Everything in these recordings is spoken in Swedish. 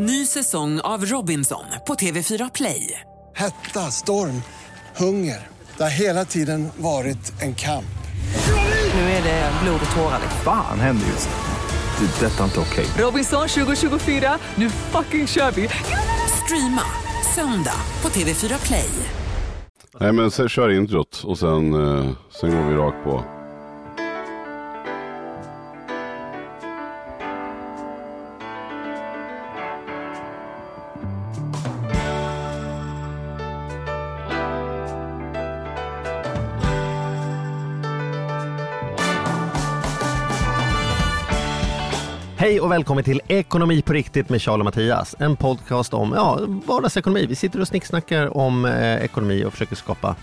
Ny säsong av Robinson på TV4 Play. Hetta, storm, hunger. Det har hela tiden varit en kamp. Nu är det blod och tårar. Fan händer just nu. Det. är Detta är inte okej. Robinson 2024, nu fucking kör vi! Streama söndag på TV4 Play. Nej men sen kör introt och sen, eh, sen går vi rakt på. Och välkommen till Ekonomi på riktigt med Charles och Mattias. En podcast om ja, vardagsekonomi. Vi sitter och snicksnackar om eh, ekonomi och försöker skapa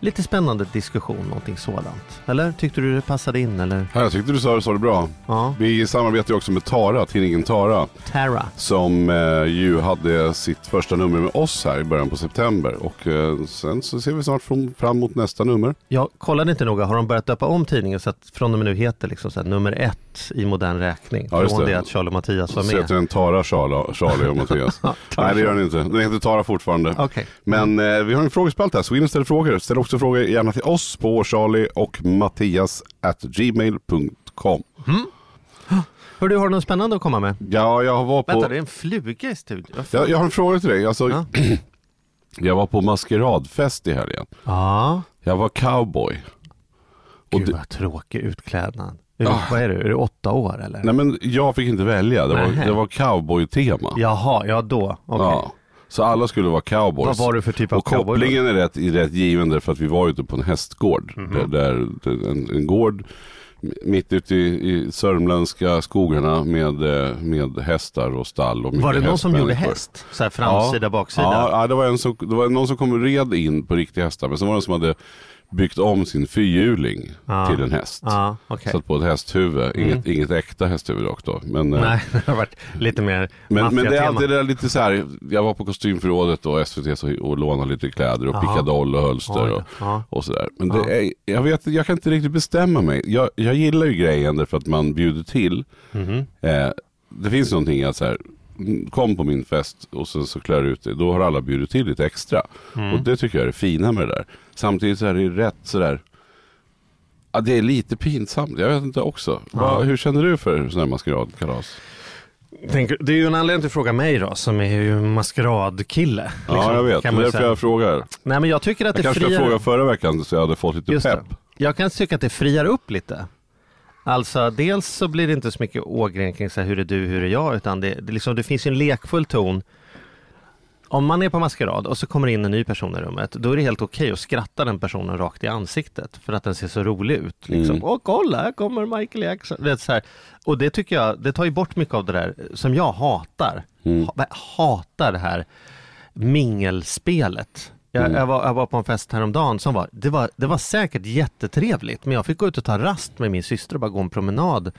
lite spännande diskussion, någonting sådant. Eller tyckte du det passade in? Eller? Ja, jag tyckte du sa, sa det bra. Ja, Vi samarbetar ju också med Tara, tidningen Tara. Terra. Som eh, ju hade sitt första nummer med oss här i början på september. Och eh, sen så ser vi snart fram, fram mot nästa nummer. Jag kollade inte noga, har de börjat döpa om tidningen så att från och med nu heter liksom så här, nummer ett i modern räkning? Ja, från det. det att Charlie och Mattias var Så heter med. den Tara, Charlie, Charlie och Mattias. Nej det gör den inte. Den heter Tara fortfarande. Okej. Men eh, vi har en frågespalt här, så gå in och ställ frågor. Ställ också frågor gärna till oss på Charlie och Mattias at gmail.com. Hör du, har du något spännande att komma med? Ja, jag var på... Vänta, det är en fluga i studion. Jag, jag har en fråga till dig. Alltså, Ja. jag var på maskeradfest i helgen. Ja, Jag var cowboy. Och gud det- vad tråkig utklädnad. Är Ah. Vad är du, är du åtta år eller? Nej men jag fick inte välja, det var, Nähä. det var cowboy-tema. Jaha, ja då. Okej. Ja. Så alla skulle vara cowboys. Vad var du för typ av och cowboy kopplingen är rätt, är rätt given därför att vi var ute på en hästgård. Mhm. Där, där, där en, en gård mitt ute i, i sörmländska skogarna med, eh, med hästar och stall. Och Var det någon som gjorde häst? Så här framsida, baksida? Ja, ja det, var en som, det var någon som kom och red in på riktiga hästar. Men så var det en som hade byggt om sin fyrhjuling Ja. till en häst. Ja, okej. Satt på ett hästhuvud. Inget, inget äkta hästhuvud dock då. Men, eh, Nej, det har varit lite mer men, men det är alltid det lite så här. Jag var på kostymförrådet och SVT så, och lånade lite kläder och pickadoll och hölster och, och sådär. Men det är, jag vet jag kan inte riktigt bestämma mig. Jag, jag gillar ju grejen därför att man bjuder till. Mhm. Eh, det finns någonting att så här, mm, kom på min fest och sen så klär ut dig. Då har alla bjudit till lite extra. Mm. Och det tycker jag är det fina med det där. Samtidigt så är det rätt sådär. Ja, det är lite pinsamt. Jag vet inte också. Vad- hur känner du för sådana här maskeradkalas? Tänk, det är ju en anledning till att fråga mig då, som är ju maskeradkille. Ja, liksom, jag vet. Det är därför jag frågar. Nej, men jag tycker att Jag det kanske friar... fråga förra veckan så jag hade fått lite Just pepp. det. Jag kan tycka att det friar upp lite. Alltså dels så blir det inte så mycket ågren kring så här, hur är du, hur är jag, utan det, det, liksom, det finns ju en lekfull ton. Om man är på maskerad och så kommer in en ny person i rummet, då är det helt okej att skratta den personen rakt i ansiktet för att den ser så rolig ut. Liksom. Mm. Åh kolla, här kommer Michael Jackson. Är så här. Och det tycker jag, det tar ju bort mycket av det där som jag hatar. Mm. Ha, hatar det här mingelspelet. Jag, Mm. jag, var, jag var på en fest häromdagen som var det, var, det var säkert jättetrevligt, men jag fick gå ut och ta rast med min syster och bara gå en promenad.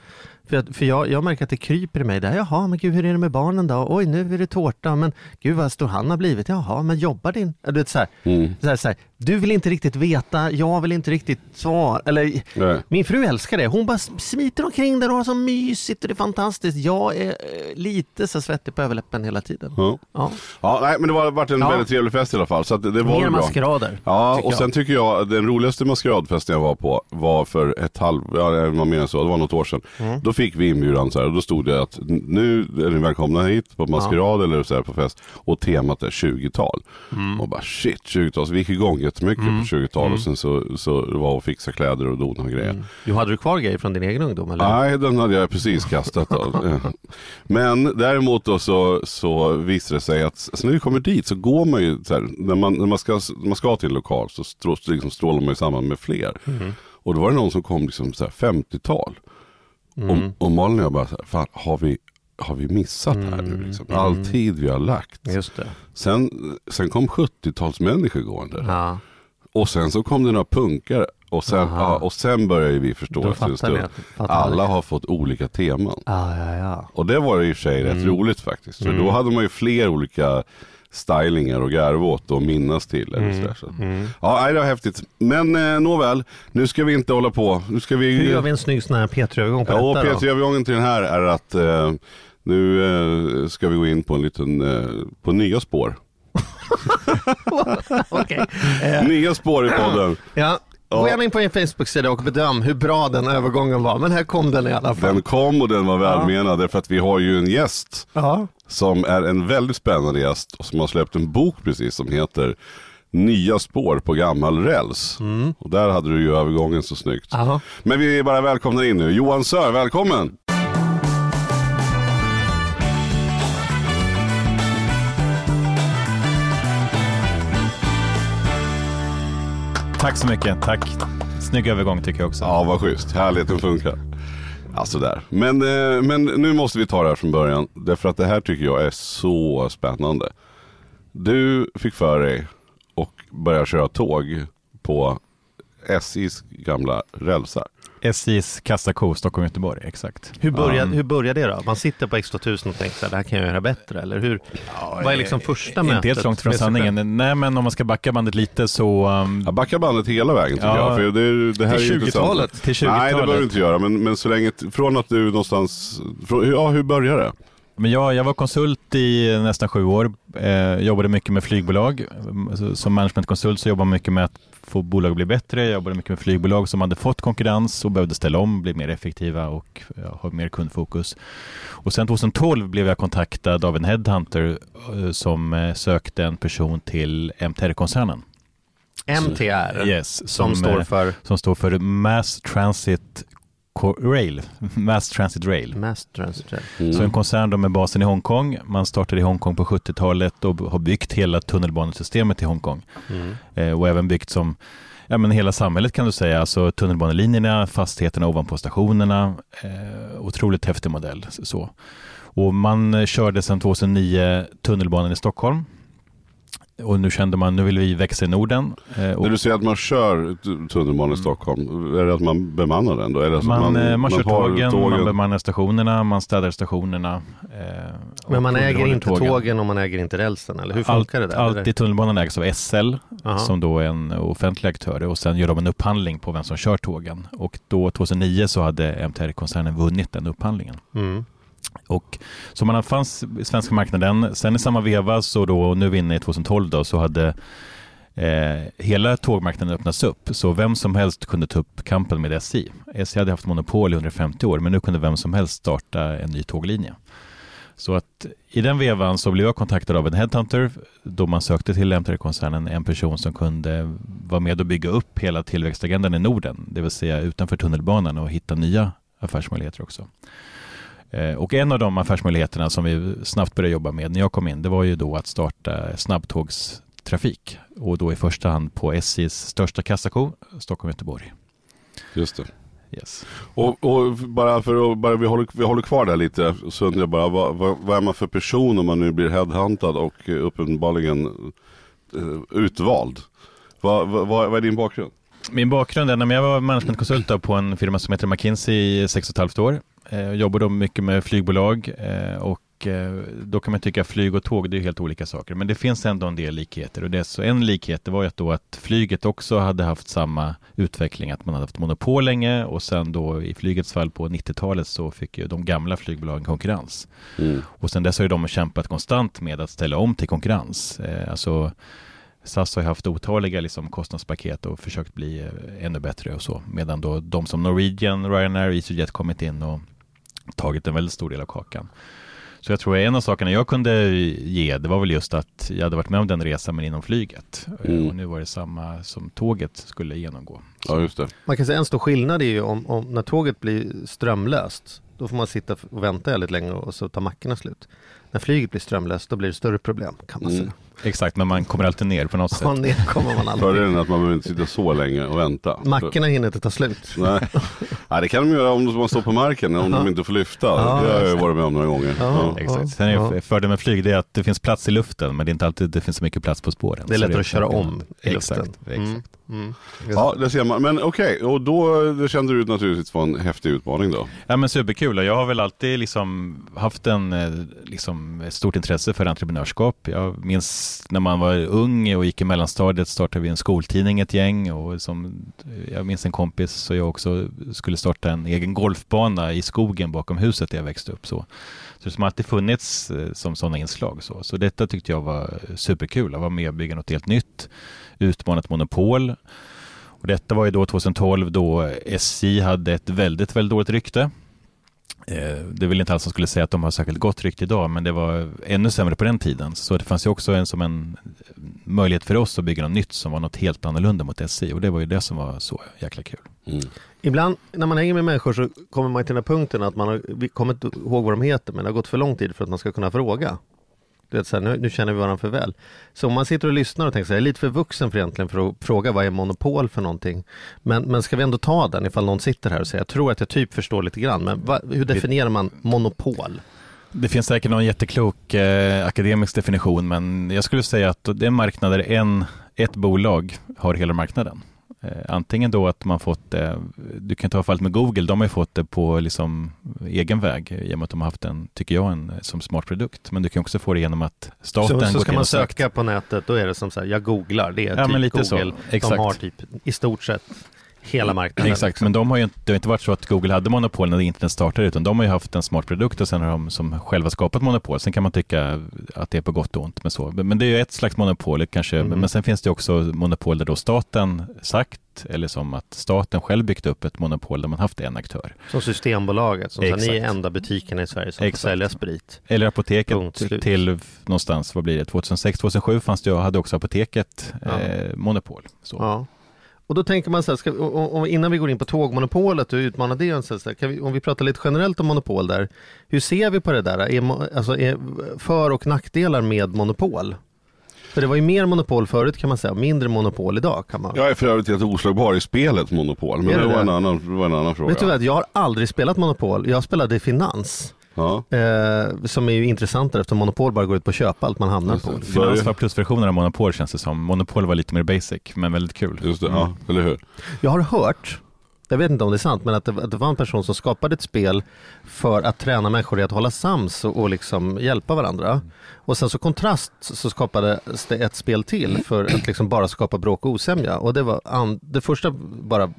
För, jag, för jag, jag märker att det kryper i mig där. Jaha, men gud hur är det med barnen då? Oj, nu är det tårta, men gud vad stor han har blivit. Jaha, men jobbar din... Du vet så här, Mm. så här, så här, du vill inte riktigt veta, jag vill inte riktigt svara. Eller, Nej. min fru älskar det. Hon bara smiter omkring där och har så mysigt och det är fantastiskt. Jag är eh, lite så svettig på överläppen hela tiden. Ja. Ja. ja, nej men det har varit en Ja. väldigt trevlig fest i alla fall. Så att det, det var Mer maskerader. Ja, och jag. sen tycker jag att den roligaste maskeradfesten jag var på var för ett halv, ja det var mer än så, det var något år sedan. Mm. Då fick vi inbjudan så här, och då stod det att nu är ni välkomna hit på maskerad ja. eller så här på fest och temat är 20-tal. Mm. Och bara shit 20-tal, så vi gick igång jättemycket mm. på 20-tal mm. och sen så, så var och fixa kläder och dona och grejer. Mm. Hade du kvar grejer från din egen ungdom? Eller? Nej, den hade jag precis kastat. Av. Men däremot då så, så visade det sig att så när vi kommer dit så går man ju, så här, när, man, när man, ska, man ska till en lokal så strå, liksom strålar man ju samman med fler. Mm. Och då var det någon som kom liksom 50-tal. Mm. Och, och Malin och jag bara, så här, fan, har vi, har vi missat mm. här nu? Liksom? All tid vi har lagt. Sen, sen kom 70-talsmänniskor gående. Ja. Och sen så kom det några punkare. Och sen, ja, och sen började vi förstå att en stund. Alla har fått olika teman. Ah, ja, ja. Och det var i och för sig rätt roligt faktiskt. För mm. då hade man ju fler olika stylingar och garva åt och minnas till. Eller Mm. så. Ja, nej, det var häftigt. Men eh, nåväl, nu ska vi inte hålla på. Nu ska vi... Hur gör vi en snygg sån här P3-övergång på Ja, detta då? P3-övergången till den här är att eh, Nu eh, ska vi gå in på en liten, eh, på nya spår. Okej. Eh, Nya spår i podden. ja. Ja. Gå gärna in på min Facebook-sida och bedöm hur bra den övergången var. Men här kom den i alla fall. Den kom och den var välmenad därför att vi har ju en gäst Ja. som är en väldigt spännande gäst och som har släppt en bok precis som heter Nya spår på gammal räls. Och där hade du ju övergången så snyggt. Ja. Men vi är bara välkomna in nu. Johan Sör, välkommen! Tack så mycket. Tack. Snygg övergång tycker jag också. Ja, vad schysst. Härligheten funkar. Ja, sådär. Men, eh, men nu måste vi ta det här från början. Därför att det här tycker jag är så spännande. Du fick för dig och börja köra tåg på SJs gamla rälsar. SJs kassako Stockholm-Göteborg, exakt. Hur börjar, Um, hur börjar det då? Man sitter på X2000 och tänker så här, det här kan jag göra bättre, eller hur? Vad är liksom första mötet? Inte helt långt från sanningen. Nej, men om man ska backa bandet lite så... Um, Jag backar bandet hela vägen tycker Ja. jag. För det, det här Till är ju intressant. 20-talet? till 20-talet. Nej, det behöver du inte göra. Men, men så länge, från att du någonstans, från, ja hur började det? Men jag, jag var konsult i nästan sju år. Eh, jobbade mycket med flygbolag. Så- Som managementkonsult så jobbade man mycket med att få bolag att bli bättre. Jag jobbade mycket med flygbolag som hade fått konkurrens och behövde ställa om, bli mer effektiva och ja, ha mer kundfokus. Och sen 2012 blev jag kontaktad av en headhunter eh, som eh, sökte en person till MTR-koncernen. MTR, Yes, som, står eh, för som står för Mass Transit Rail. Mass Transit Rail. Mass Transit. Mm. Så en koncern med basen i Hongkong. Man startade i Hongkong på 70-talet och har byggt hela tunnelbanesystemet i Hongkong. Mm. Eh, och även byggt som ja, men hela samhället kan du säga. Alltså tunnelbanelinjerna, fastigheterna ovanpå stationerna. Eh, otroligt häftig modell. Så. Och man eh, körde sedan 2009 tunnelbanan i Stockholm. Och nu kände man, nu vill vi växa i Norden. Eh, och När du säger att man kör t- tunnelbana i Stockholm, är det att man bemannar den då? Är det så att man, man, man kör har tågen, man bemannar stationerna, man städar stationerna. Eh, Men man äger inte tågen och man äger inte rälsen, eller hur funkar det där? Allt Eller? i tunnelbanan ägs av SL Jaha. som då är en offentlig aktör och sen gör de en upphandling på vem som kör tågen. Och då 2009 så hade MTR-koncernen vunnit den upphandlingen. Mm. Och så man fanns i svenska marknaden. Sen i samma veva så då, nu är vi inne i 2012 då, så hade eh, hela tågmarknaden öppnats upp. Så vem som helst kunde ta upp kampen med SJ. SJ hade haft monopol i 150 år men nu kunde vem som helst starta en ny tåglinje. Så att i den vevan så blev jag kontaktad av en headhunter då man sökte till MTR-koncernen en person som kunde vara med och bygga upp hela tillväxtagendan i Norden, det vill säga utanför tunnelbanan och hitta nya affärsmöjligheter också. Eh, Och en av de affärsmöjligheterna som vi snabbt började jobba med när jag kom in, det var ju då att starta snabbtågstrafik och då i första hand på SJs största kassako, Stockholm-Göteborg. Just det. Yes. Och, och bara för att bara, vi, håller, vi håller kvar där lite, så undrar jag bara, vad, vad, vad är man för person om man nu blir headhuntad och eh, uppenbarligen eh, utvald? Vad, vad, vad är din bakgrund? Min bakgrund är när jag var managementkonsult på en firma som heter McKinsey i sex och ett halvt år. Eh, jobbade då mycket med flygbolag eh, och eh, då kan man tycka flyg och tåg det är helt olika saker. Men det finns ändå en del likheter och det så en likhet var ju att då att flyget också hade haft samma utveckling, att man hade haft monopol länge och sen då i flygets fall på 90-talet så fick ju de gamla flygbolagen konkurrens. Mm. Och sen dess har ju de kämpat konstant med att ställa om till konkurrens. Alltså SAS har haft otaliga liksom, kostnadspaket och försökt bli eh, ännu bättre och så. Medan då de som Norwegian, Ryanair EasyJet kommit in och tagit en väldigt stor del av kakan. Så jag tror en av sakerna jag kunde ge, det var väl just att jag hade varit med om den resan men inom flyget. Eh, Mm. Och nu var det samma som tåget skulle genomgå. Ja, just det. Man kan säga en stor skillnad är ju om, om när tåget blir strömlöst, då får man sitta och vänta väldigt länge och så tar mackorna slut. När flyget blir strömlöst, då blir det större problem kan man Mm. säga. Exakt, men man kommer alltid ner på något sätt. Ja, ner kommer man aldrig. Fördelen är att man behöver inte sitta så länge och vänta. Mackorna hinner inte ta slut. Nej. Nej, det kan de göra om man står på marken, om de inte får lyfta. Ja, det har jag varit med om några gånger. Ja. Ja. Exakt. Sen är Ja. fördelen med flyg det är att det finns plats i luften men det är inte alltid det finns så mycket plats på spåren. Det är lättare att köra om i luften. Exakt, exakt. Mm. Mm. Ja, det ser man. Men okej, och då det kände du naturligtvis var en häftig utmaning då? Ja men superkul jag har väl alltid liksom haft en, eh, liksom liksom ett stort intresse för entreprenörskap. Jag minns när man var ung och gick i mellanstadiet startade vi en skoltidning ett gäng och som eh, jag minns en kompis och jag också skulle starta en egen golfbana i skogen bakom huset där jag växte upp. Så, så det har alltid funnits eh, som sådana inslag. Så. så detta tyckte jag var superkul, att vara med och bygga något helt nytt, utmana ett monopol. Och detta var ju då 2012 då SJ hade ett väldigt, väldigt dåligt rykte. Eh, det vill inte alls som skulle säga att de har särskilt gott rykte idag, men det var ännu sämre på den tiden. Så det fanns ju också en, som en möjlighet för oss att bygga något nytt som var något helt annorlunda mot SJ och det var ju det som var så jäkla kul. Mm. Ibland när man hänger med människor så kommer man till den här punkten att man har, vi kommer inte ihåg vad de heter men det har gått för lång tid för att man ska kunna fråga. Du vet, så här, nu, nu känner vi varandra för väl. Så om man sitter och lyssnar och tänker så här, jag är lite för vuxen för egentligen för att fråga vad är monopol för någonting. Men, men ska vi ändå ta den ifall någon sitter här och säger, jag tror att jag typ förstår lite grann, men va, hur definierar man monopol? Det finns säkert någon jätteklok eh, akademisk definition, men jag skulle säga att det är marknader en, ett bolag har hela marknaden. Eh, antingen då att man fått det, du kan ta fallet med Google, de har ju fått det på liksom egen väg i och med att de har haft en, tycker jag, en som smart produkt. Men du kan också få det genom att staten Så, så går ska man söka på nätet, då är det som så här, jag googlar, det är Ja, typ lite så. Google. Exakt. De har typ i stort sett hela marknaden. Exakt, men de har ju inte, det har inte varit så att Google hade monopol när internet startade, utan de har ju haft en smart produkt och sen har de som själva skapat monopol. Sen kan man tycka att det är på gott och ont, men så. Men det är ju ett slags monopol kanske, Mm. men sen finns det också monopol där då staten sagt, eller som att staten själv byggt upp ett monopol där man haft en aktör. Som Systembolaget, som här, ni är Exakt. enda butiken i Sverige som Exakt. får sälja sprit. Eller apoteket till någonstans, vad blir det, 2006-2007 fanns det, hade också apoteket Ja. eh, monopol. Så. Ja. Och då tänker man så här, ska, och, och innan vi går in på tågmonopolet och utmanar det, så här, kan vi, om vi pratar lite generellt om monopol där, hur ser vi på det där? Är, alltså, är för och nackdelar med monopol? För det var ju mer monopol förut kan man säga, mindre monopol idag kan man. Jag är för övrigt helt oslagbar i spelet Monopol, men det, du var, det? en annan, det var en annan fråga. Vet du vad, jag har aldrig spelat monopol, jag spelade finans. Ja. Eh, som är ju intressantare eftersom monopol bara går ut på att köpa allt man hamnar på. Finans var plusversionen av monopol känns det som. Monopol var lite mer basic, men väldigt kul. Just det, ja, eller hur? Jag har hört, jag vet inte om det är sant, men att det, att det var en person som skapade ett spel för att träna människor i att hålla sams och, och liksom hjälpa varandra. Och sen så kontrast så skapades det ett spel till för att liksom bara skapa bråk och osämja. Och det, var an, det första bara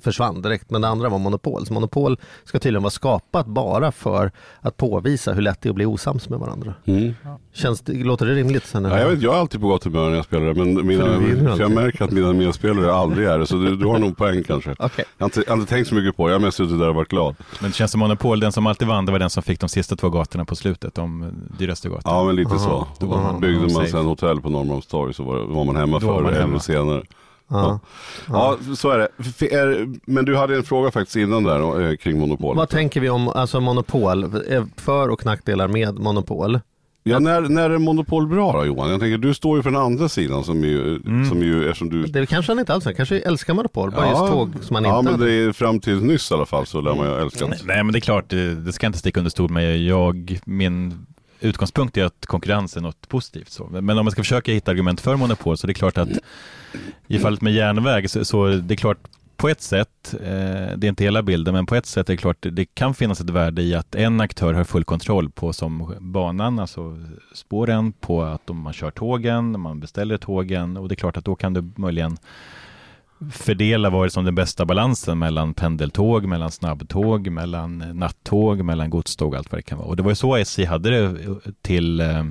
försvann direkt, men det andra var monopol. Så monopol ska tydligen vara skapat bara för att påvisa hur lätt det är att bli osams med varandra. Mm. Känns det, låter det rimligt? Sen Ja, jag, vet, jag är alltid på gott humör när jag spelar det, men mina, För jag märker att mina medspelare aldrig är det, så du, du har nog poäng kanske. Okej. Jag har, inte, jag har inte tänkt så mycket på det, jag har mest suttit där och varit glad. Men det känns som Monopol, den som alltid vann, det var den som fick de sista två gatorna på slutet, de dyraste gatorna. Ja, men lite så. då var man- Byggde man safe. sen hotell på Norrmalmstorg så var, var man hemma förr man eller hemma. senare. Ja. Ja, så är det. F- är. Men du hade en fråga faktiskt innan där eh, kring monopolet. Vad tänker vi om alltså monopol, för och nackdelar med monopol? Ja, när, när är monopol bra då Johan? Jag tänker, du står ju för den andra sidan som ju, Mm. som ju eftersom du... Det kanske han inte alls är. kanske älskar monopol, bara just tåg som han ja, inte men hade. det är fram till nyss i alla fall så lär man ju älska Nej, det. nej, men det är klart, det, det ska jag inte sticka under stol med. Jag, min utgångspunkt är att konkurrens är något positivt. Så. Men om man ska försöka hitta argument för monopol så är det klart att i fallet med järnväg så, så det är klart på ett sätt, eh, det är inte hela bilden, men på ett sätt är det klart det, det kan finnas ett värde i att en aktör har full kontroll på som banan, alltså spåren, på att om man kör tågen, man beställer tågen och det är klart att då kan du möjligen fördela vad är som den bästa balansen mellan pendeltåg, mellan snabbtåg, mellan nattåg, mellan godståg och allt vad det kan vara. Och det var ju så SJ hade det till eh,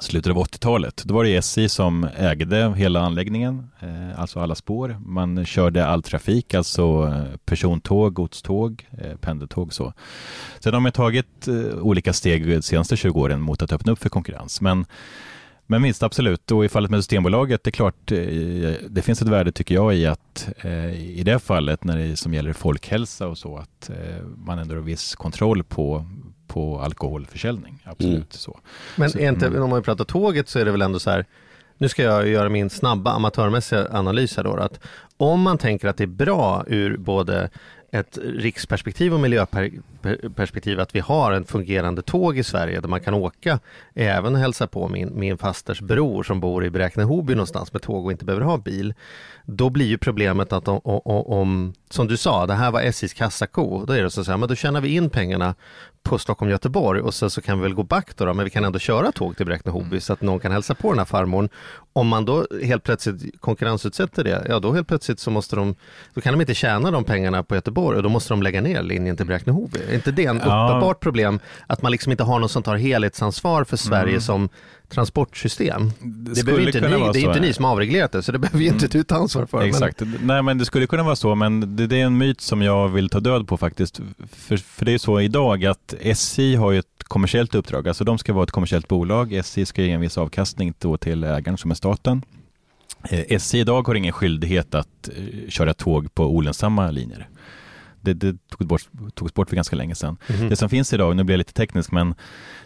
slutet av 80-talet. Då var det SJ som ägde hela anläggningen, eh, alltså alla spår. Man körde all trafik, alltså eh, persontåg, godståg, eh, pendeltåg så. Sen har man tagit eh, olika steg de senaste 20 åren mot att öppna upp för konkurrens. Men men minst absolut, och i fallet med Systembolaget, det är klart, eh, det finns ett värde tycker jag i att eh, i det fallet när det som gäller folkhälsa och så, att eh, man ändå har viss kontroll på, på alkoholförsäljning. Absolut Mm. så. Men Så- inte, mm. om man pratar tåget så är det väl ändå så här, nu ska jag göra min snabba amatörmässiga analys här då, att om man tänker att det är bra ur både ett riksperspektiv och miljöperspektiv att vi har en fungerande tåg i Sverige där man kan åka även hälsa på min, min fasters bror som bor i Bräkne-Hoby någonstans med tåg och inte behöver ha bil. Då blir ju problemet att om, om, om som du sa, det här var SJs kassako, då är det så att säga, men då tjänar vi in pengarna på Stockholm-Göteborg och sen så kan vi väl gå back då, då men vi kan ändå köra tåg till Bräkne-Hoby mm. så att någon kan hälsa på den här farmorn. Om man då helt plötsligt konkurrensutsätter det, ja då helt plötsligt så måste de, då kan de inte tjäna de pengarna på Göteborg och då måste de lägga ner linjen till Bräkne-Hoby. Är inte det en ja. uppenbart problem att man liksom inte har någon som tar helhetsansvar för Sverige mm. som transportsystem. Det, det, behöver inte ni, det är inte ni som har avreglerat det, så det behöver ju inte du ta ansvar för. Exakt. Men... Nej, men det skulle kunna vara så, men det, det, är en myt som jag vill ta död på faktiskt. För, för det är så idag att SJ har ju ett kommersiellt uppdrag, alltså de ska vara ett kommersiellt bolag. SJ ska ge en viss avkastning då till ägaren som är staten. Eh, SJ idag har ingen skyldighet att eh, köra tåg på olönsamma linjer det, det togs, bort, togs bort för ganska länge sedan. Mm. Det som finns idag, nu blir jag lite teknisk, men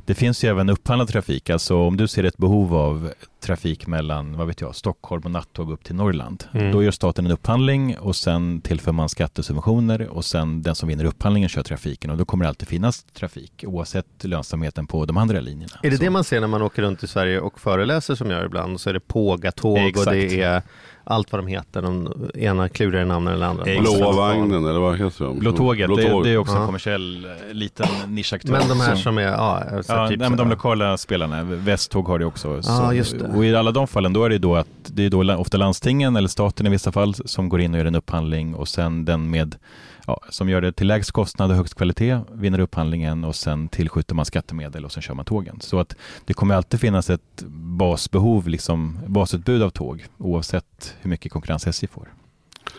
det finns ju även upphandlad trafik. Alltså om du ser ett behov av trafik mellan, vad vet jag, Stockholm och nattåg upp till Norrland. Mm. Då gör staten en upphandling och sen tillför man skattesubventioner och sen den som vinner upphandlingen kör trafiken och då kommer det alltid finnas trafik oavsett lönsamheten på de andra linjerna. Är det Så. det man ser när man åker runt i Sverige och föreläser som jag gör ibland? Så är det pågatåg och det är allt vad de heter, de ena klurigare namn än den andra. Blåa vagnen eller vad heter de? Blåtåget, Blå det, det, är också en kommersiell eh, liten nischaktör. Men de här som, som är, ja, ja typ nej, men de lokala spelarna, Västtåg har det också. Ja, just det. Och i alla de fallen då är det då att det är då ofta landstingen eller staten i vissa fall som går in och gör en upphandling och sen den med ja, som gör det till lägst kostnad och högst kvalitet vinner upphandlingen och sen tillskjuter man skattemedel och sen kör man tågen. Så att det kommer alltid finnas ett basbehov, liksom basutbud av tåg oavsett hur mycket konkurrens SJ får.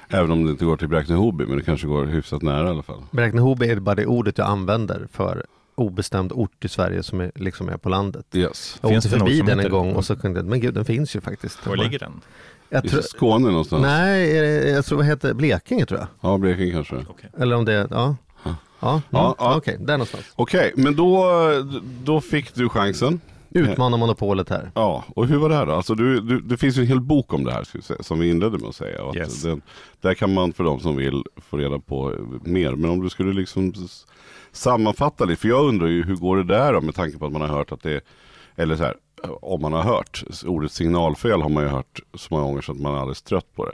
Även om det inte går till Bräkne-Hoby, men det kanske går hyfsat nära i alla fall. Bräkne-Hoby är bara det ordet jag använder för obestämd ort i Sverige som är, liksom är på landet. Yes. Jag åkte förbi den en gång och så kunde men gud den finns ju faktiskt. Var ligger den? Jag I Skåne någonstans? Nej, jag tror vad heter Blekinge tror jag. Ja, Blekinge kanske. Okay. Eller om det, ja. Ja, ja, ja, ja. okej, okay, där någonstans. Okej, okay, men då, då fick du chansen. Utmana monopolet här. Ja, och hur var det här då? Alltså du, du, det finns ju en hel bok om det här säga, som vi inledde med att säga. Och yes. den, där kan man för de som vill få reda på mer. Men om du skulle liksom sammanfatta lite, för jag undrar ju hur går det där då med tanke på att man har hört att det, eller så här, om man har hört. Ordet signalfel har man ju hört så många gånger så att man är alldeles trött på det.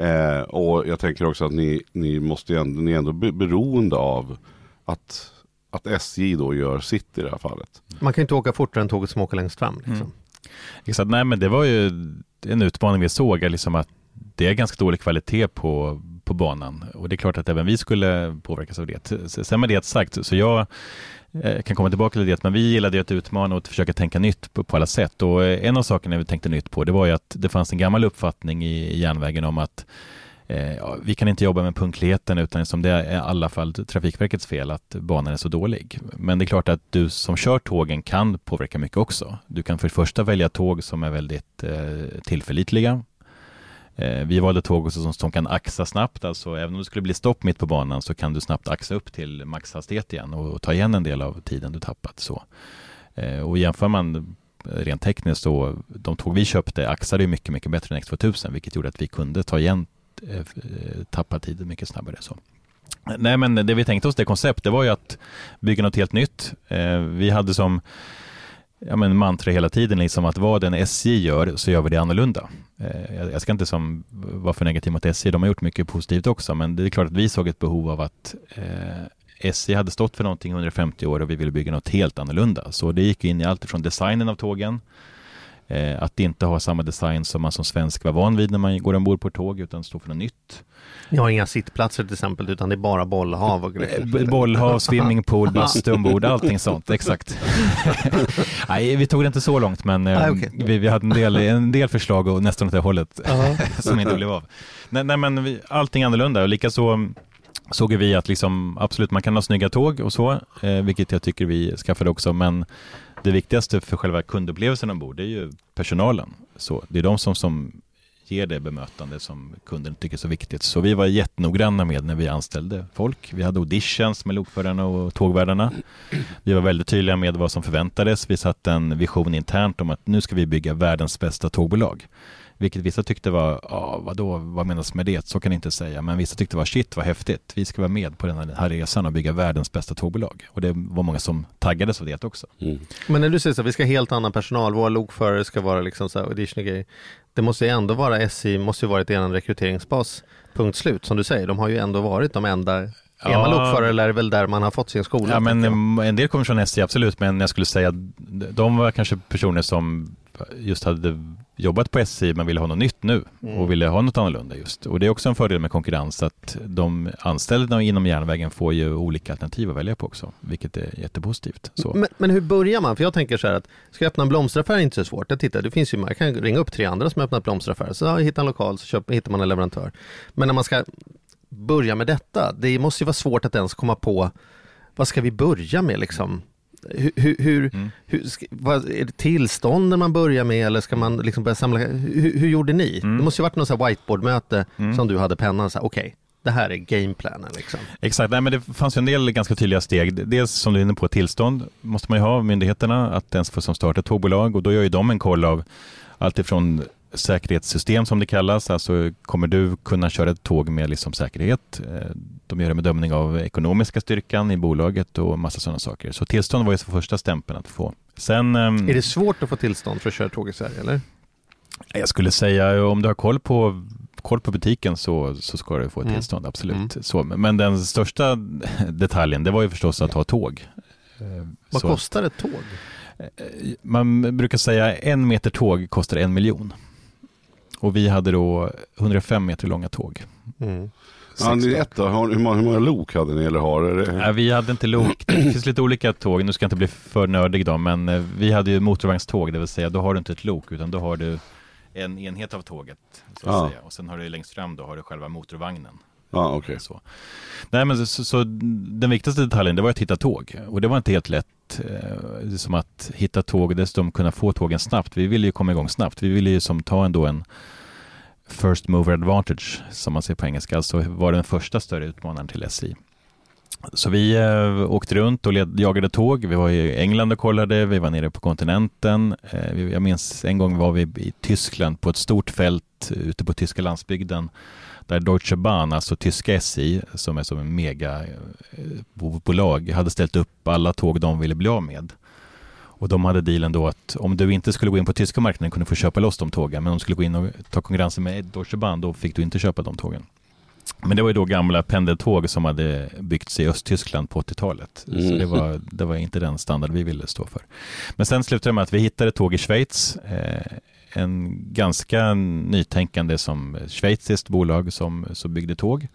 Eh, och jag tänker också att ni, ni måste ändå, ni är ändå beroende av att, att SJ då gör sitt i det här fallet. Man kan inte åka fortare än tåget som åker längst fram. Liksom. Mm. Exakt, nej men det var ju en utmaning vi såg, liksom att det är ganska dålig kvalitet på, på banan och det är klart att även vi skulle påverkas av det. Sen med det sagt, så jag jag kan komma tillbaka till det, men vi gillade att utmana och att försöka tänka nytt på, på alla sätt. Och eh, en av sakerna vi tänkte nytt på, det var ju att det fanns en gammal uppfattning i, järnvägen om att eh, vi kan inte jobba med punktligheten utan som det är i alla fall Trafikverkets fel att banan är så dålig. Men det är klart att du som kör tågen kan påverka mycket också. Du kan för det första välja tåg som är väldigt eh, tillförlitliga Eh, vi valde tåg som, som kan axa snabbt, alltså även om det skulle bli stopp mitt på banan så kan du snabbt axa upp till maxhastighet igen och ta igen en del av tiden du tappat. Så. Eh, och jämför man rent tekniskt så, de tåg vi köpte axade mycket, mycket bättre än X2000, vilket gjorde att vi kunde ta igen eh, eh, tappa tiden mycket snabbare. Så. Nej, men det vi tänkte oss, det koncept, det var ju att bygga något helt nytt. Eh, vi hade som ja, men mantra hela tiden, liksom att vad en SJ gör så gör vi det annorlunda. Eh, jag ska inte som vara för negativ mot SJ, de har gjort mycket positivt också, men det är klart att vi såg ett behov av att eh, SJ hade stått för någonting 150 år och vi ville bygga något helt annorlunda. Så det gick in i allt från designen av tågen, eh, att inte ha samma design som man som svensk var van vid när man går ombord på ett tåg, utan stå för något nytt. Ni har inga sittplatser till exempel utan det är bara bollhav och grejer. Eh, bollhav, swimmingpool, bastu ombord, allting sånt, exakt. Nej, vi tog det inte så långt men ah, okay. vi, vi, hade en del, en del förslag och nästan åt det hållet som inte blev av. Nej, nej men vi, allting annorlunda och likaså såg vi att liksom, absolut man kan ha snygga tåg och så, eh, vilket jag tycker vi skaffade också, men det viktigaste för själva kundupplevelsen ombord det är ju personalen. Så det är de som, som ger det bemötande som kunden tycker är så viktigt. Så vi var jättenoggranna med när vi anställde folk. Vi hade auditions med lokförarna och tågvärdarna. Vi var väldigt tydliga med vad som förväntades. Vi satte en vision internt om att nu ska vi bygga världens bästa tågbolag. Vilket vissa tyckte var, ja vadå, vad menas med det? Så kan jag inte säga. Men vissa tyckte var, shit vad häftigt. Vi ska vara med på den här resan och bygga världens bästa tågbolag. Och det var många som taggades av det också. Mm. Men när du säger så, vi ska ha helt annan personal, våra lokförare ska vara liksom så här audition grejer. Det måste ju ändå vara, SJ måste ju varit er rekryteringsbas, punkt slut, som du säger. De har ju ändå varit de enda Är man lokförare eller är det väl där man har fått sin skola? Ja, men en del kommer från SJ, absolut, men jag skulle säga att de var kanske personer som just hade jobbat på SJ men ville ha något nytt nu Mm. och ville ha något annorlunda just. Och det är också en fördel med konkurrens att de anställda inom järnvägen får ju olika alternativ att välja på också, vilket är jättepositivt. Så. Men, men hur börjar man? För jag tänker så här att ska jag öppna en blomsteraffär är inte så svårt. Jag tittar, det finns ju, man kan ringa upp tre andra som har öppnat blomsteraffärer. Så ja, hittar en lokal så köper, hittar man en leverantör. Men när man ska börja med detta, det måste ju vara svårt att ens komma på vad ska vi börja med liksom? Hur, hur, Mm. hur vad, är det tillstånden man börjar med eller ska man liksom börja samla? Hur, hur gjorde ni? Mm. Det måste ju varit något whiteboardmöte Mm. som du hade pennan, okej, det här är gameplanen liksom. Exakt, Nej, men det fanns ju en del ganska tydliga steg. Dels som du är inne på, tillstånd måste man ju ha av myndigheterna att ens få som starta ett tågbolag och då gör ju de en koll av allt ifrån säkerhetssystem som det kallas, alltså kommer du kunna köra ett tåg med liksom säkerhet? Eh, De gör en bedömning av ekonomiska styrkan i bolaget och massa sådana saker. Så tillstånd var ju för första stämpeln att få. Sen, ehm, Är det svårt att få tillstånd för att köra tåg i Sverige eller? jag skulle säga om du har koll på koll på butiken så, så ska du få ett Mm. tillstånd, absolut. Mm. Så, men den största detaljen, det var ju förstås att ha tåg. Eh, Vad så- kostar ett tåg? Man brukar säga en meter tåg kostar en miljon. Och vi hade då 105 meter långa tåg. Mm. Ja, ni ett, då, hur, många, hur många lok hade ni eller har? Är det? Nej, vi hade inte lok. Det finns lite olika tåg. Nu ska jag inte bli för nördig då, men eh, vi hade ju motorvagnståg, det vill säga då har du inte ett lok utan då har du en enhet av tåget. Så att Ja. säga. Och sen har du längst fram då har du själva motorvagnen. Ja, okej. Så. Nej, men så, så den viktigaste detaljen det var att hitta tåg och det var inte helt lätt. Eh, som att hitta tåg och dessutom kunna få tågen snabbt. Vi ville ju komma igång snabbt. Vi ville ju som ta ändå en first mover advantage som man säger på engelska. Alltså var den första större utmanaren till SJ. Så vi eh, åkte runt och led, jagade tåg. Vi var i England och kollade, vi var nere på kontinenten. Eh, vi, jag minns en gång var vi i Tyskland på ett stort fält eh, ute på tyska landsbygden där Deutsche Bahn, alltså tyska SJ, som är som en megabolag, hade ställt upp alla tåg de ville bli av med. Och de hade dealen då att om du inte skulle gå in på tyska marknaden kunde du få köpa loss de tågen, men om du skulle gå in och ta konkurrensen med Deutsche Bahn, då fick du inte köpa de tågen. Men det var ju då gamla pendeltåg som hade byggts i Östtyskland på 80-talet. Så Mm. det var, det var inte den standard vi ville stå för. Men sen slutade det med att vi hittade tåg i Schweiz. Eh, en ganska nytänkande som schweiziskt bolag som, som byggde tåg.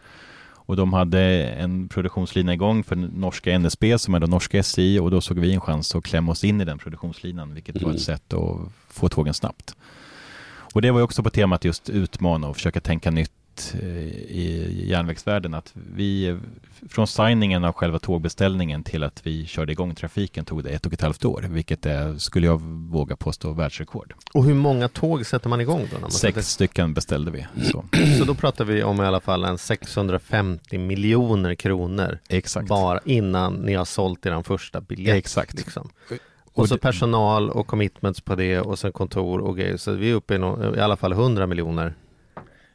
Och de hade en produktionslina igång för norska NSB som är då norska SJ och då såg vi en chans att klämma oss in i den produktionslinan vilket var Mm. ett sätt att få tågen snabbt. Och det var också på temat just utmana och försöka tänka nytt eh, i järnvägsvärlden att vi från signingen av själva tågbeställningen till att vi körde igång trafiken tog det ett och ett halvt år vilket är, skulle jag våga påstå, världsrekord. Och hur många tåg sätter man igång då? Man Sex stycken beställde vi. Så. sätter- Så då pratar vi om i alla fall en 650 miljoner kronor Exakt. bara innan ni har sålt er första biljett. Exakt. Liksom. Och så personal och commitments på det och sen kontor och grejer. Så vi är uppe i, no, i alla fall 100 miljoner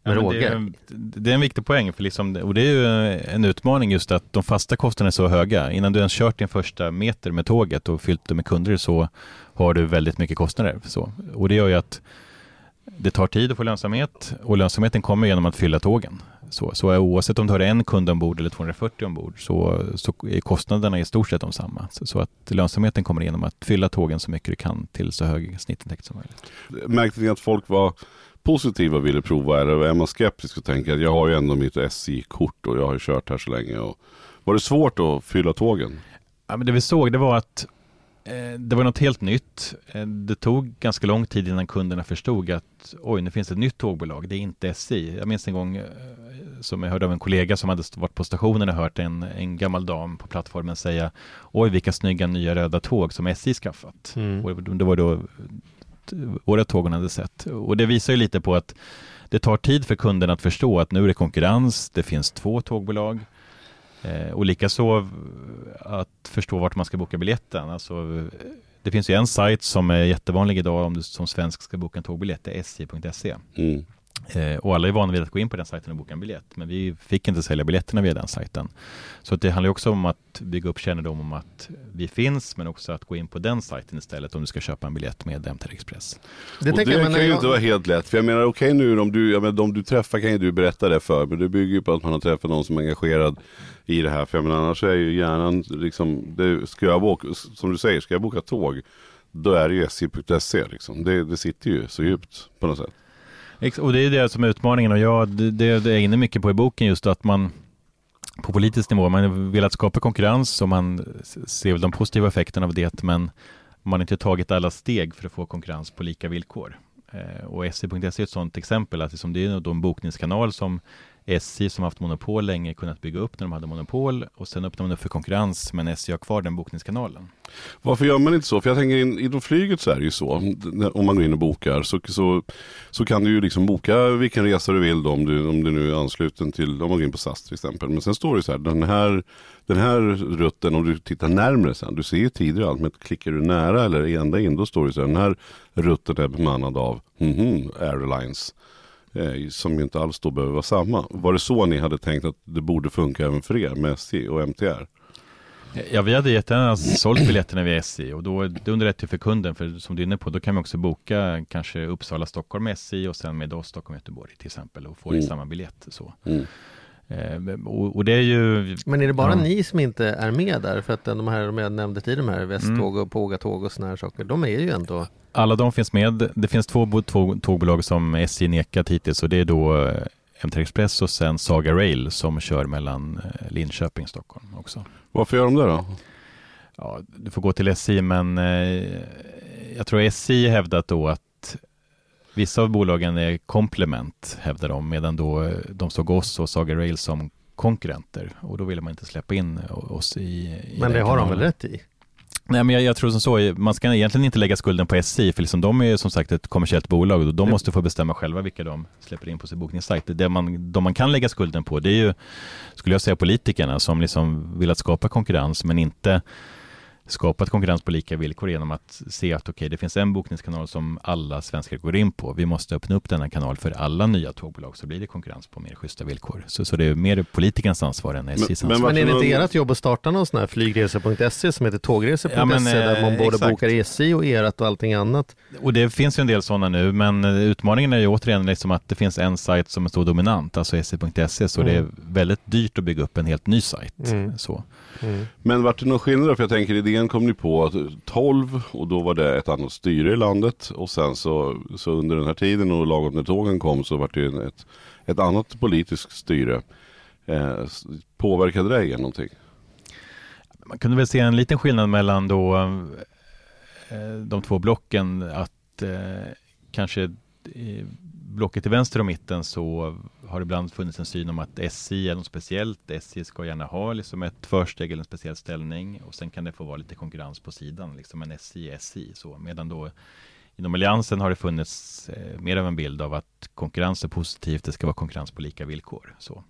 med Ja, råge. det, är, det är en viktig poäng, för liksom, och det är ju en utmaning just att de fasta kostnaderna är så höga. Innan du ens kört din första meter med tåget och fyllt det med kunder så har du väldigt mycket kostnader. Så. Och det gör ju att det tar tid att få lönsamhet och lönsamheten kommer genom att fylla tågen. Så, så oavsett om du har en kund ombord eller 240 ombord så, så är kostnaderna i stort sett de samma. Så, så att lönsamheten kommer genom att fylla tågen så mycket du kan till så hög snittintäkt som möjligt. Märkte ni att folk var positiva och ville prova eller är man skeptisk och tänker att jag har ju ändå mitt SJ-kort och jag har ju kört här så länge. Och... Var det svårt att fylla tågen? Ja, men det vi såg det var att eh, det var något helt nytt. Eh, det tog ganska lång tid innan kunderna förstod att oj, nu finns det ett nytt tågbolag, det är inte SJ. Jag minns en gång eh, som jag hörde av en kollega som hade varit på stationen och hört en, en gammal dam på plattformen säga oj, vilka snygga nya röda tåg som SJ skaffat. Mm. Och det var då våra tåg hon hade sett. Och det visar ju lite på att det tar tid för kunden att förstå att nu är det konkurrens, det finns två tågbolag. Eh, och likaså att förstå vart man ska boka biljetten. Alltså, eh, det finns ju en sajt som är jättevanlig idag om du som svensk ska boka en tågbiljett, det är sj.se. Mm. Eh, och alla är vana vid att gå in på den sajten och boka en biljett, men vi fick inte sälja biljetterna via den sajten. Så att det handlar också om att bygga upp kännedom om att vi finns, men också att gå in på den sajten istället om du ska köpa en biljett med MTR Express. Det och det jag, kan ju jag... inte vara helt lätt. För jag menar okej okay, nu om du, jag menar, de du träffar kan ju du berätta det för. Men det bygger ju på att man har träffat någon som är engagerad i det här. För jag menar annars är ju hjärnan liksom, det, ska jag boka, som du säger, ska jag boka tåg. Då är det ju sj.se liksom. Det, det sitter ju så djupt på något sätt. Och det är det som är utmaningen och jag, det, det är jag inne mycket på i boken just att man på politisk nivå, man vill att skapa konkurrens och man ser de positiva effekterna av det men man har inte tagit alla steg för att få konkurrens på lika villkor. Eh, och se.se är ett sådant exempel, att liksom det är en bokningskanal som SJ som haft monopol länge kunnat bygga upp när de hade monopol och sen öppnar man upp för konkurrens men SJ har kvar den bokningskanalen. Varför gör man inte så? För jag tänker in, inom flyget så är det ju så. Om man går in och bokar så, så, så kan du ju liksom boka vilken resa du vill då, om, du, om du nu är ansluten till, om man går in på SAS till exempel. Men sen står det så här, den här, den här rutten om du tittar närmre sen, du ser ju tider och allt, men klickar du nära eller ända in då står det så här, den här rutten är bemannad av mm -hmm, Airlines eh, som ju inte alls då behöver vara samma. Var det så ni hade tänkt att det borde funka även för er med SJ och MTR? Ja, vi hade jättegärna sålt biljetterna via SJ och då det underlättar för kunden, för som du är inne på, då kan man också boka kanske Uppsala, Stockholm med SJ och sen med oss Stockholm, Göteborg till exempel och få mm. samma biljett. Så. Mm. Eh, och, och, det är ju... Men är det bara ja. ni som inte är med där? För att de här de jag nämnde tidigare, de här Västtåg och Pågatåg och sådana här saker, de är ju ändå alla de finns med. Det finns två tåg, tågbolag som SJ nekat hittills och det är då eh, MT Express och sen Saga Rail som kör mellan eh, Linköping och Stockholm också. Varför gör de det då? Ja, du får gå till SJ men jag tror SJ hävdat då att vissa av bolagen är komplement hävdar de medan då eh, de såg oss och Saga Rail som konkurrenter och då ville man inte släppa in oss i, i Men det har de väl rätt i? Nej, men jag, jag, tror som så, man ska egentligen inte lägga skulden på SJ, för liksom de är som sagt ett kommersiellt bolag och de måste få bestämma själva vilka de släpper in på sin bokningssajt. Det man, de man kan lägga skulden på, det är ju, skulle jag säga, politikerna som liksom vill att skapa konkurrens, men inte skapat konkurrens på lika villkor genom att se att okej, okay, det finns en bokningskanal som alla svenskar går in på. Vi måste öppna upp denna kanal för alla nya tågbolag så blir det konkurrens på mer schyssta villkor. Så, så det är mer politikernas ansvar än SJs ansvar. Men, men är det inte ert jobb att starta någon sån här flygresor.se som heter tågresor.se ja, där man både exakt. bokar SJ och erat och allting annat? Och det finns ju en del sådana nu, men utmaningen är ju återigen liksom att det finns en sajt som är så dominant, alltså SJ.se, så mm. det är väldigt dyrt att bygga upp en helt ny sajt. Mm. Så. Mm. Men vart det någon skillnad? För jag tänker idén kom ni på att 12 och då var det ett annat styre i landet och sen så, så under den här tiden och lagom när tågen kom så var det ett, ett annat politiskt styre. Eh, påverkade det er någonting? Man kunde väl se en liten skillnad mellan då eh, de två blocken att eh, kanske blocket till vänster och mitten så har ibland funnits en syn om att SJ är något speciellt. SJ ska gärna ha liksom ett försteg eller en speciell ställning och sen kan det få vara lite konkurrens på sidan. Liksom en SJ är SJ. Så. Medan då inom Alliansen har det funnits eh, mer av en bild av att konkurrens är positivt. Det ska vara konkurrens på lika villkor. Så.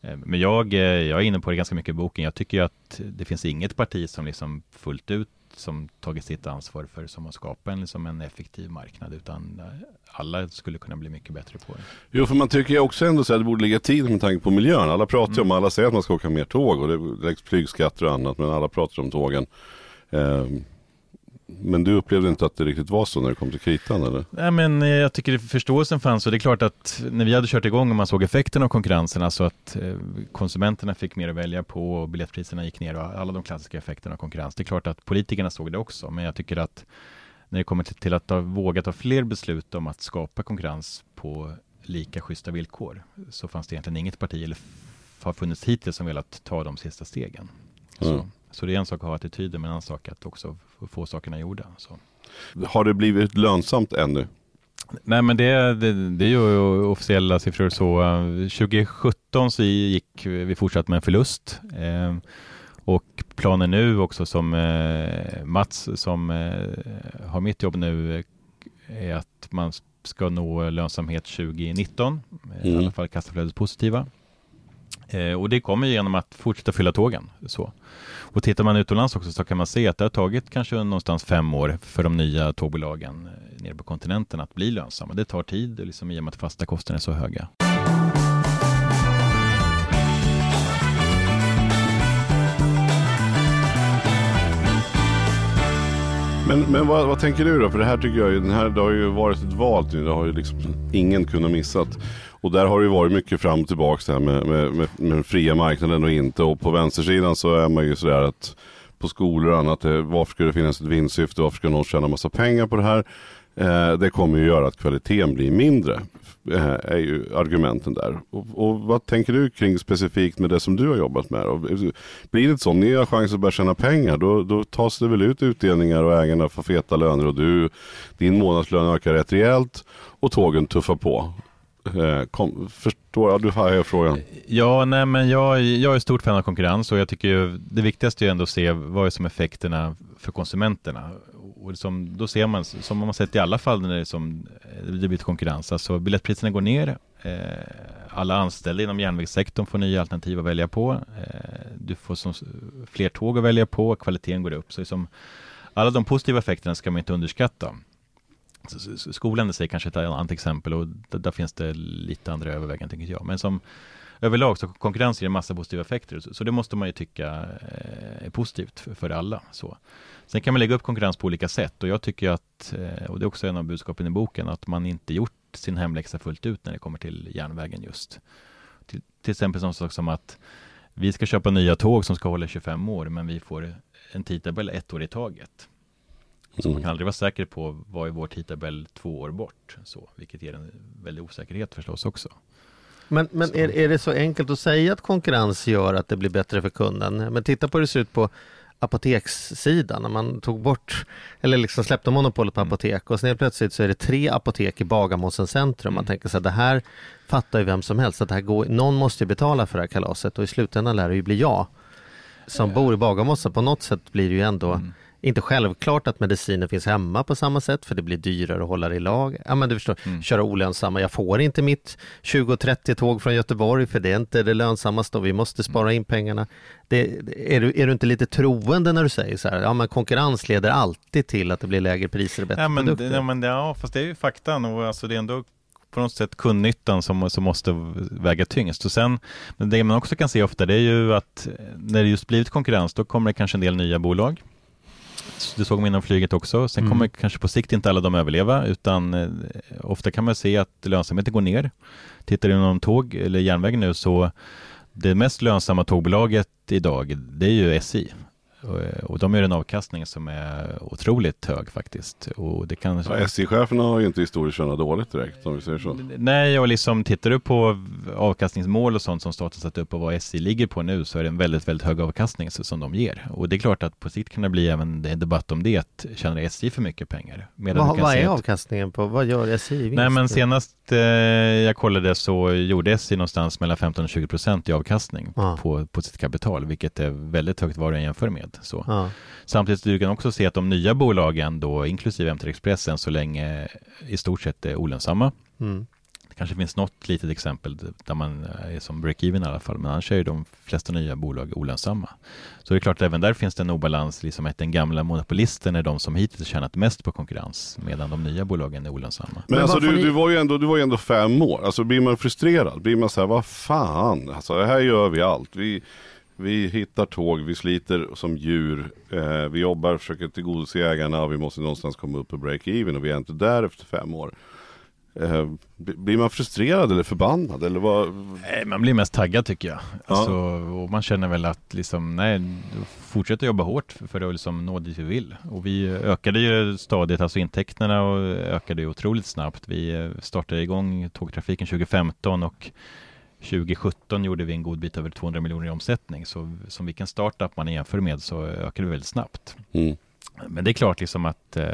Eh, men jag, eh, jag är inne på det ganska mycket i boken. Jag tycker att det finns inget parti som liksom fullt ut som tagit sitt ansvar för som att skapa en, liksom en effektiv marknad utan eh, alla skulle kunna bli mycket bättre på det. Jo, för man tycker ju också ändå så att det borde ligga tid med tanke på miljön. Alla pratar ju mm. om, alla säger att man ska åka mer tåg och det läggs flygskatter och annat, men alla pratar om tågen. Eh, men du upplevde inte att det riktigt var så när det kom till kritan eller? Nej men eh, jag tycker förståelsen fanns och det är klart att när vi hade kört igång och man såg effekten av konkurrensen, alltså att eh, konsumenterna fick mer att välja på och biljettpriserna gick ner och alla de klassiska effekterna av konkurrens. Det är klart att politikerna såg det också, men jag tycker att när det kommer till att ha vågat ta fler beslut om att skapa konkurrens på lika schyssta villkor så fanns det egentligen inget parti eller har funnits hittills som velat ta de sista stegen. Mm. Så, det är en sak att ha attityder men en annan sak att också få sakerna gjorda. Så. Har det blivit lönsamt ännu? Nej men det, det, det är ju officiella siffror så. 2017 så gick vi fortsatt med en förlust. Eh, och planen nu också som eh, Mats som eh, har mitt jobb nu är att man ska nå lönsamhet 2019. Mm. I alla fall kassaflödet positiva. Eh, och det kommer genom att fortsätta fylla tågen. Så. Och tittar man utomlands också så kan man se att det har tagit kanske någonstans fem år för de nya tågbolagen eh, nere på kontinenten att bli lönsamma. Det tar tid liksom, i och med att fasta kostnader är så höga. Men, men vad, vad tänker du då? För det här tycker jag, ju- den här, det har ju varit ett val nu. Det har ju liksom ingen kunnat missat. Och där har det ju varit mycket fram och tillbaka det här med, med, med, med den fria marknaden och inte. Och på vänstersidan så är man ju sådär att på skolor och annat, eh, varför ska det finnas ett vinstsyfte? Varför ska någon tjäna massa pengar på det här? Eh, det kommer ju göra att kvaliteten blir mindre. Eh, är ju argumenten där. Och, och vad tänker du kring specifikt med det som du har jobbat med? Och, blir det så, om ni har chans att börja tjäna pengar, då, då tas det väl ut utdelningar och ägarna får feta löner och du, din månadslön ökar rätt rejält och tågen tuffar på. Eh, kom, förstår, jag? du har frågan. Ja, nej, men jag, jag är stort fan av konkurrens och jag tycker ju, det viktigaste är ändå att se vad är som effekterna för konsumenterna. Och liksom, då ser man, som man har sett i alla fall när det, är som, eh, det blir konkurrens, alltså biljettpriserna går ner, eh, alla anställda inom järnvägssektorn får nya alternativ att välja på, eh, du får som, fler tåg att välja på, kvaliteten går upp. Så liksom, alla de positiva effekterna ska man inte underskatta. Skolan i sig kanske är ett annat exempel och där, där finns det lite andra överväganden tänker jag. Men som överlag så konkurrens ger en massa positiva effekter. Så, så det måste man ju tycka eh, är positivt för, för alla. Så. Sen kan man lägga upp konkurrens på olika sätt och jag tycker att, eh, och det är också en av budskapen i boken, att man inte gjort sin hemläxa fullt ut när det kommer till järnvägen just. Till, till exempel som sak som att vi ska köpa nya tåg som ska hålla i 25 år, men vi får en tidtabell ett år i taget. Så man kan aldrig vara säker på vad är vår tidtabell två år bort, så, vilket ger en väldig osäkerhet förstås också. Men, men är, är det så enkelt att säga att konkurrens gör att det blir bättre för kunden? Men titta på hur det ser ut på apotekssidan när man tog bort eller liksom släppte monopolet på apotek och sen helt plötsligt så är det tre apotek i Bagarmossen centrum. Man tänker så här, det här fattar ju vem som helst att det här går, någon måste ju betala för det här kalaset och i slutändan lär det ju bli jag som bor i Bagarmossen. På något sätt blir det ju ändå inte självklart att medicinen finns hemma på samma sätt för det blir dyrare att hålla det i lag. Ja men du förstår, köra olönsamma. Jag får inte mitt 20-30 tåg från Göteborg för det är inte det lönsammaste och vi måste spara in pengarna. Det, är, du, är du inte lite troende när du säger så här, ja men konkurrens leder alltid till att det blir lägre priser och bättre Ja men, det, produkter? ja, men ja, fast det är ju faktan och alltså det är ändå på något sätt kundnyttan som, som måste väga tyngst. Och sen, men det man också kan se ofta det är ju att när det just blivit konkurrens då kommer det kanske en del nya bolag. Det såg man inom flyget också. Sen kommer kanske på sikt inte alla de överleva utan eh, ofta kan man se att lönsamheten går ner. Tittar du inom tåg eller järnväg nu så det mest lönsamma tågbolaget idag det är ju SJ. Och, eh, och de gör en avkastning som är otroligt hög faktiskt. Och det kan, Ja, SJ-cheferna har ju inte historiskt kört dåligt direkt om vi säger så. Nej, och liksom tittar du på avkastningsmål och sånt som staten satt upp och vad SJ ligger på nu så är det en väldigt, väldigt hög avkastning som de ger. Och det är klart att på sikt kan det bli även en debatt om det. att Tjänar SJ för mycket pengar? Medan kan vad är att- avkastningen på, vad gör SJ i vinst? Nej men senast eh, jag kollade så gjorde SJ någonstans mellan 15 och 20 procent i avkastning Ja. på, på sitt kapital, vilket är väldigt högt vad du jämför med. Så. Ja. Samtidigt du kan också se att de nya bolagen då, inklusive MT Express än så länge i stort sett är olönsamma. Mm. Det kanske finns något litet exempel där man är som break-even i alla fall, men annars är ju de flesta nya bolag olönsamma. Så det är klart att även där finns det en obalans, liksom att den gamla monopolisten är de som hittills tjänat mest på konkurrens, medan de nya bolagen är olönsamma. Men, Men alltså du, ni- du, var ju ändå, du var ju ändå fem år. Alltså blir man frustrerad? Blir man så här, vad fan, alltså det här gör vi allt. Vi, vi hittar tåg, vi sliter som djur. Eh, vi jobbar, försöker tillgodose ägarna och vi måste någonstans komma upp på break-even och vi är inte där efter fem år. Eh, blir man frustrerad eller förbannad? Eller vad? Nej, man blir mest taggad tycker jag. Alltså, och man känner väl att liksom, nej, fortsätta jobba hårt för- för att liksom nå dit vi vill. Och vi ökade ju stadigt, alltså intäkterna och ökade ju otroligt snabbt. Vi eh, startade igång tågtrafiken 2015 och 2017 gjorde vi en god bit över 200 miljoner i omsättning. Så som vilken startup man jämför med så ökade vi väldigt snabbt. Mm. Men det är klart liksom att eh,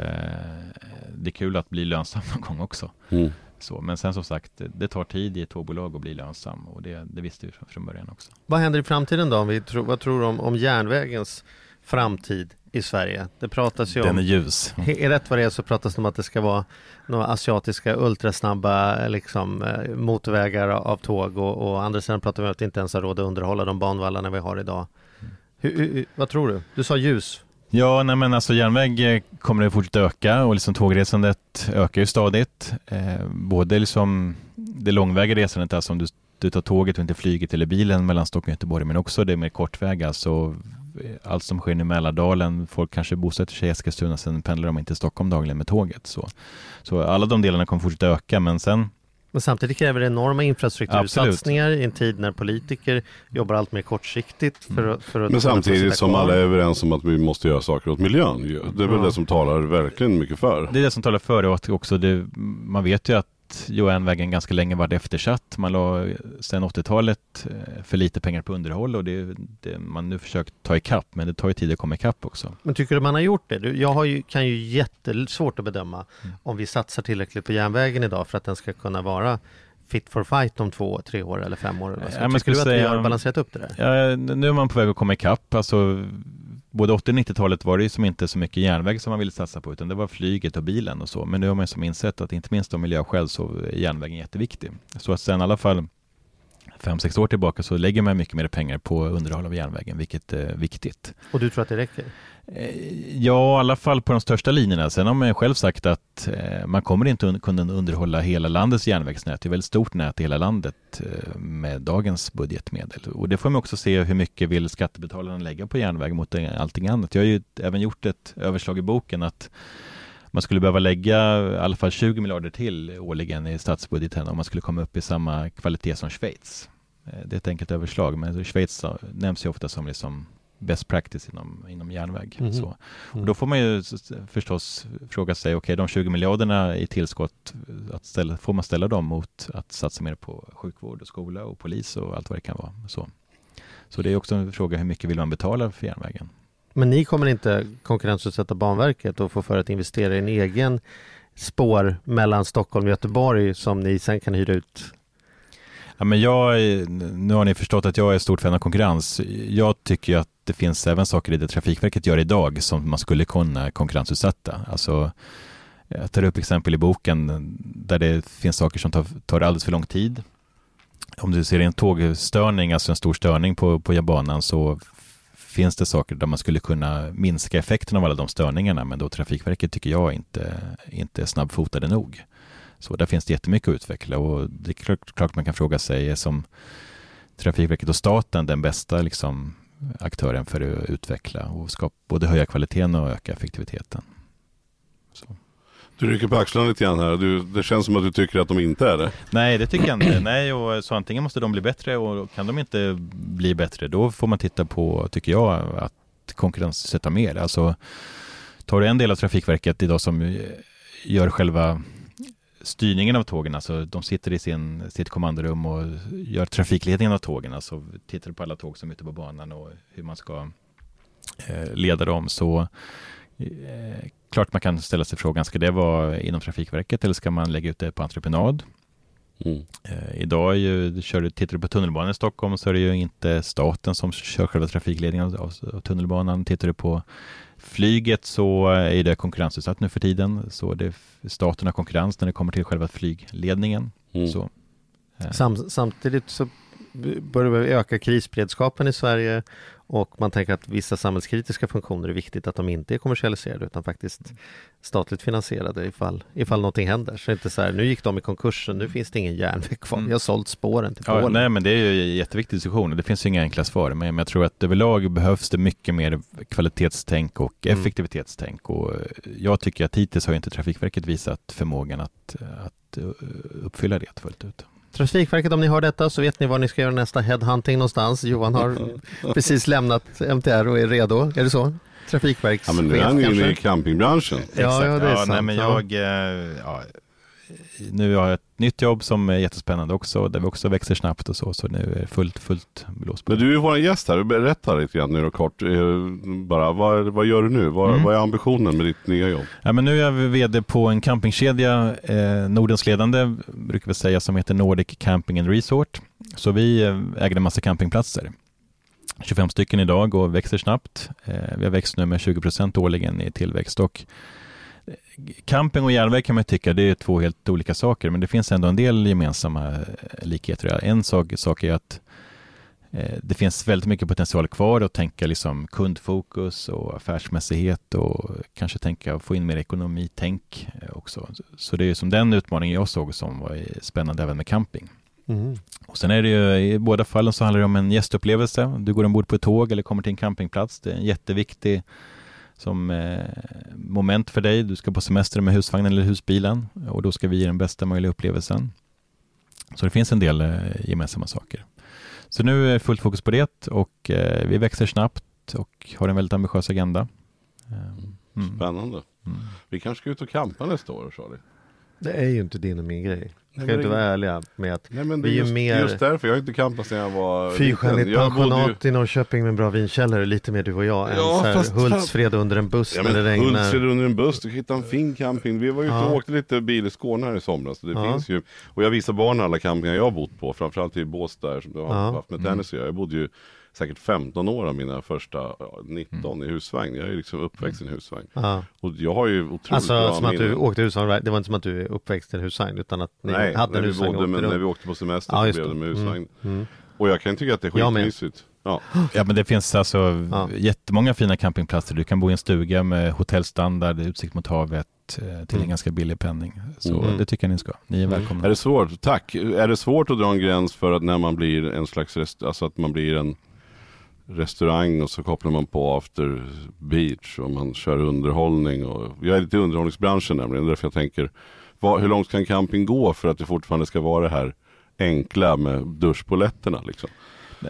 det är kul att bli lönsam någon gång också. Mm. Så, men sen som sagt, det- det tar tid i ett tågbolag att bli lönsam och det, det visste vi från, början också. Vad händer i framtiden då? Om vi tror, vad tror du om, om järnvägens framtid i Sverige. Det pratas ju Den om är ljus. Är rätt vad det är så pratas det om att det ska vara några asiatiska ultrasnabba liksom, eh, motorvägar av tåg och, och andra sidan pratar vi om att vi inte ens har råd att underhålla de banvallarna vi har idag. Hur, hur, vad tror du? Du sa ljus. Ja, nej men alltså järnväg eh, kommer det fortsätta öka och liksom tågresandet ökar ju stadigt. Eh, både liksom det långväga resandet, alltså om du, du tar tåget och inte flyget eller bilen mellan Stockholm och Göteborg, men också det mer kortväga, alltså eh, allt som sker i Mälardalen, folk kanske bosätter sig i Eskilstuna, sen pendlar de inte till Stockholm dagligen med tåget. Så, så alla de delarna kommer fortsätta öka, men sen Men samtidigt kräver det enorma infrastruktursatsningar i en tid när politiker jobbar allt mer kortsiktigt för, att- för att Men samtidigt som alla är överens om att vi måste göra saker åt miljön. Det är väl Ja. det som talar verkligen mycket för. Det är det som talar för det och att också det, man vet ju att järnvägen ganska länge varit eftersatt. Man la sedan 80-talet eh, för lite pengar på underhåll och det, det man nu försökt ta ikapp men det tar ju tid att komma ikapp också. Men tycker du man har gjort det? Jag har ju, kan ju jättesvårt att bedöma Mm. om vi satsar tillräckligt på järnvägen idag för att den ska kunna vara fit for fight om två, tre år eller fem år. Eller. Så Ja, tycker du att vi säga- har balanserat upp det där? Ja, nu är man på väg att komma ikapp. Alltså, både 80 och 90-talet var det ju som inte så mycket järnväg som man ville satsa på utan det var flyget och bilen och så. Men nu har man ju som insett att inte minst av miljöskäl så är järnvägen jätteviktig. Så att sen i alla fall fem sex år tillbaka så lägger man mycket mer pengar på underhåll av järnvägen, vilket är viktigt. Och du tror att det räcker? Eh, Ja, i alla fall på de största linjerna. Sen har man själv sagt att eh, man kommer inte un- kunna underhålla hela landets järnvägsnät. Det är ett väldigt stort nät i hela landet eh, med dagens budgetmedel. Och det får man också se hur mycket vill skattebetalarna lägga på järnväg mot allting annat. Jag har ju även gjort ett överslag i boken att man skulle behöva lägga i alla fall 20 miljarder till årligen i statsbudgeten om man skulle komma upp i samma kvalitet som Schweiz. Eh, Det är ett enkelt överslag, men Schweiz eh, nämns ju ofta som liksom best practice inom, inom järnväg. Mhm. Så. Och då får man ju förstås fråga sig, okej de 20 miljarderna i tillskott, att ställa, får man ställa dem mot att satsa mer på sjukvård och skola och polis och allt vad det kan vara. Så, så det är också en fråga, hur mycket vill man betala för järnvägen? Men ni kommer inte konkurrensutsätta Banverket och få för att investera i en egen spår mellan Stockholm och Göteborg som ni sen kan hyra ut? Ja, men jag, nu har ni förstått att jag är stort fan av konkurrens. Jag tycker ju att det finns även saker i det Trafikverket gör idag som man skulle kunna konkurrensutsätta. Alltså, jag tar upp exempel i boken där det finns saker som tar, tar alldeles för lång tid. Om du ser en tågstörning, alltså en stor störning på, på banan så finns det saker där man skulle kunna minska effekten av alla de störningarna men då Trafikverket tycker jag inte, inte är snabbfotade nog. Så där finns det jättemycket att utveckla och det är klart, klart man kan fråga sig är som Trafikverket och staten den bästa liksom, aktören för att utveckla och skapa, både höja kvaliteten och öka effektiviteten. Du rycker på axlarna lite grann här. Du, det känns som att du tycker att de inte är det. Nej, det tycker jag inte. Nej, och så antingen måste de bli bättre och kan de inte bli bättre, då får man titta på, tycker jag, att konkurrenssätta mer. Alltså, tar du en del av Trafikverket idag som gör själva styrningen av tågen, alltså de sitter i sin, sitt kommandorum och gör trafikledningen av tågen, alltså tittar på alla tåg som är ute på banan och hur man ska eh, leda dem, så eh, klart man kan ställa sig frågan, ska det vara inom Trafikverket eller ska man lägga ut det på entreprenad? Mm. Eh, idag är ju, kör du, tittar du på tunnelbanan i Stockholm så är det ju inte staten som kör själva trafikledningen av, av tunnelbanan. Tittar du på flyget så är det konkurrensutsatt nu för tiden. Så det, staten har konkurrens när det kommer till själva flygledningen. Mm. Så, eh, Sam, samtidigt så börjar öka krisberedskapen i Sverige och man tänker att vissa samhällskritiska funktioner är viktigt att de inte är kommersialiserade utan faktiskt statligt finansierade ifall, ifall någonting händer. Så inte så här, nu gick de i konkursen, nu finns det ingen järnväg kvar, Mm. vi har sålt spåren till Ja, Polen. nej, men det är ju en jätteviktig diskussion och det finns ju inga enkla svar. Men men jag tror att överlag behövs det mycket mer kvalitetstänk och Mm. effektivitetstänk. Och eh, jag tycker att hittills har inte Trafikverket visat förmågan att, att eh, uppfylla det fullt ut. Trafikverket, om ni hör detta så vet ni var ni ska göra nästa headhunting någonstans. Johan har precis lämnat MTR och är redo, är det så? Trafikverkschef Ja, men nu är han ju inne i campingbranschen. Ja, ja, det är sant. Nej, men Ja. jag, eh, ja, nu har jag ett nytt jobb som är jättespännande också, där vi också växer snabbt och så, så nu är det fullt, fullt blås på. Men du är vår gäst här. Berätta lite grann nu då kort. eh, Bara, vad, vad gör du nu? Vad, Mm. vad är ambitionen med ditt nya jobb? Ja, men nu är jag vd på en campingkedja, eh, Nordens ledande, brukar vi säga, som heter Nordic Camping and Resort. Så vi eh, äger en massa campingplatser. 25 stycken idag och växer snabbt. Eh, vi har växt nu med 20 procent årligen i tillväxt och camping och järnväg kan man tycka det är två helt olika saker men det finns ändå en del gemensamma eh, likheter. En sak, sak är att Eh, det finns väldigt mycket potential kvar att tänka liksom kundfokus och affärsmässighet och kanske tänka få in mer ekonomitänk eh, också. Så det är som den utmaningen jag såg som var spännande även med camping. Mm. Och sen är det ju i båda fallen så handlar det om en gästupplevelse. Du går ombord på ett tåg eller kommer till en campingplats. Det är en jätteviktig som eh, moment för dig. Du ska på semester med husvagnen eller husbilen och då ska vi ge den bästa möjliga upplevelsen. Så det finns en del eh, gemensamma saker. Så nu är fullt fokus på det och eh, vi växer snabbt och har en väldigt ambitiös agenda. Mm. Spännande. Mm. Vi kanske ska ut och campa nästa år, Charlie. Det är ju inte din och min grej. Ska Nej, inte vara ärliga med att Nej, men det vi är just, mer... Just därför, jag har inte campat sedan jag var Fyrstjärnigt pensionat ju... i Norrköping med bra vinkällare, lite mer du och jag. Ja, än fast, Hultsfred under en buss ja, när det regnar. Hultsfred under en buss, du kan hitta en fin camping. Vi var ute och åkte lite bil i Skåne här i somras. Det ja. finns ju, och jag visar barnen alla campingar jag har bott på, framförallt i Båstad som du har ja. haft med tennis mm. jag. jag bodde ju säkert 15 år av mina första 19 mm. i husvagn. Jag är liksom uppväxt i en husvagn. Ja. Och jag har ju otroligt Alltså bra som att du åkte husvagn, det var inte som att du är uppväxt i en husvagn utan att ni Nej, hade en husvagn bodde, men när vi åkte på semester ja, så blev det med husvagn. Mm. Mm. Och jag kan tycka att det är skitmysigt. Ja. ja men det finns alltså ja. jättemånga fina campingplatser. Du kan bo i en stuga med hotellstandard, utsikt mot havet till en mm. ganska billig penning. Så mm. det tycker jag ni ska. Ni är mm. välkomna. Är det svårt? Tack. Är det svårt att dra en gräns för att när man blir en slags, rest, alltså att man blir en restaurang och så kopplar man på after beach och man kör underhållning. Och, jag är lite i underhållningsbranschen nämligen, därför jag tänker vad, hur långt kan camping gå för att det fortfarande ska vara det här enkla med duschpoletterna liksom?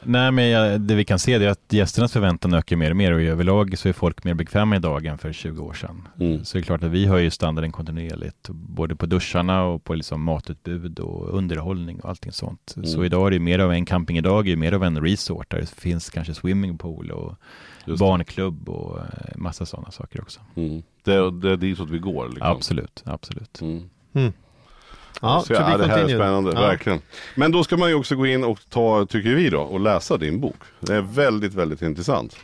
Nej, men det vi kan se är att gästernas förväntan ökar mer och mer och överlag så är folk mer bekväma idag än för 20 år sedan. Mm. Så det är klart att vi höjer standarden kontinuerligt, både på duscharna och på liksom matutbud och underhållning och allting sånt. Mm. Så idag är det mer av en camping idag, är mer av en resort där det finns kanske swimmingpool och barnklubb och eh, massa sådana saker också. Mm. Det, det är ditåt vi går? Liksom. Absolut, absolut. Ja, så, ja, det här är spännande, ja. verkligen. Men då ska man ju också gå in och ta, tycker vi då, och läsa din bok. Det är väldigt, väldigt intressant.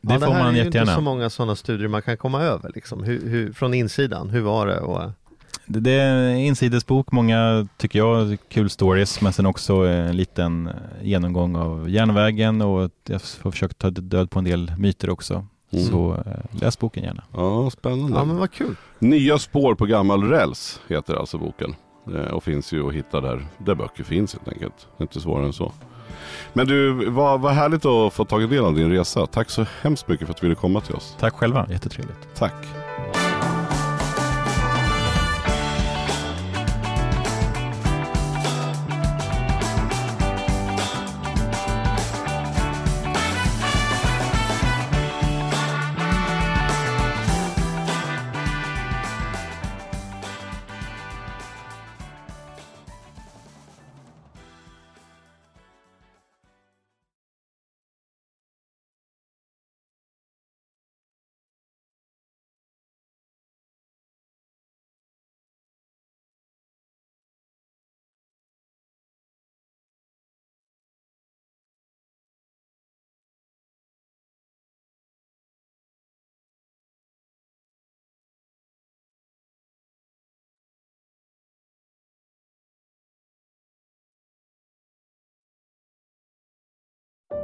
Det, ja, det får man jättegärna. Det här är ju inte så många sådana studier man kan komma över, liksom. hur, hur, från insidan. Hur var det? Och... Det, det är en insidesbok, många tycker jag, kul stories, men sen också en liten genomgång av järnvägen och jag har försökt ta död på en del myter också. Mm. Så eh, läs boken gärna. Ja, spännande. Ja, men vad kul. Nya spår på gammal räls heter alltså boken. Eh, och finns ju att hitta där, där böcker finns helt enkelt. Inte svårare än så. Men du, vad, vad härligt att få tagit del av din resa. Tack så hemskt mycket för att du ville komma till oss. Tack själva, jättetrevligt. Tack.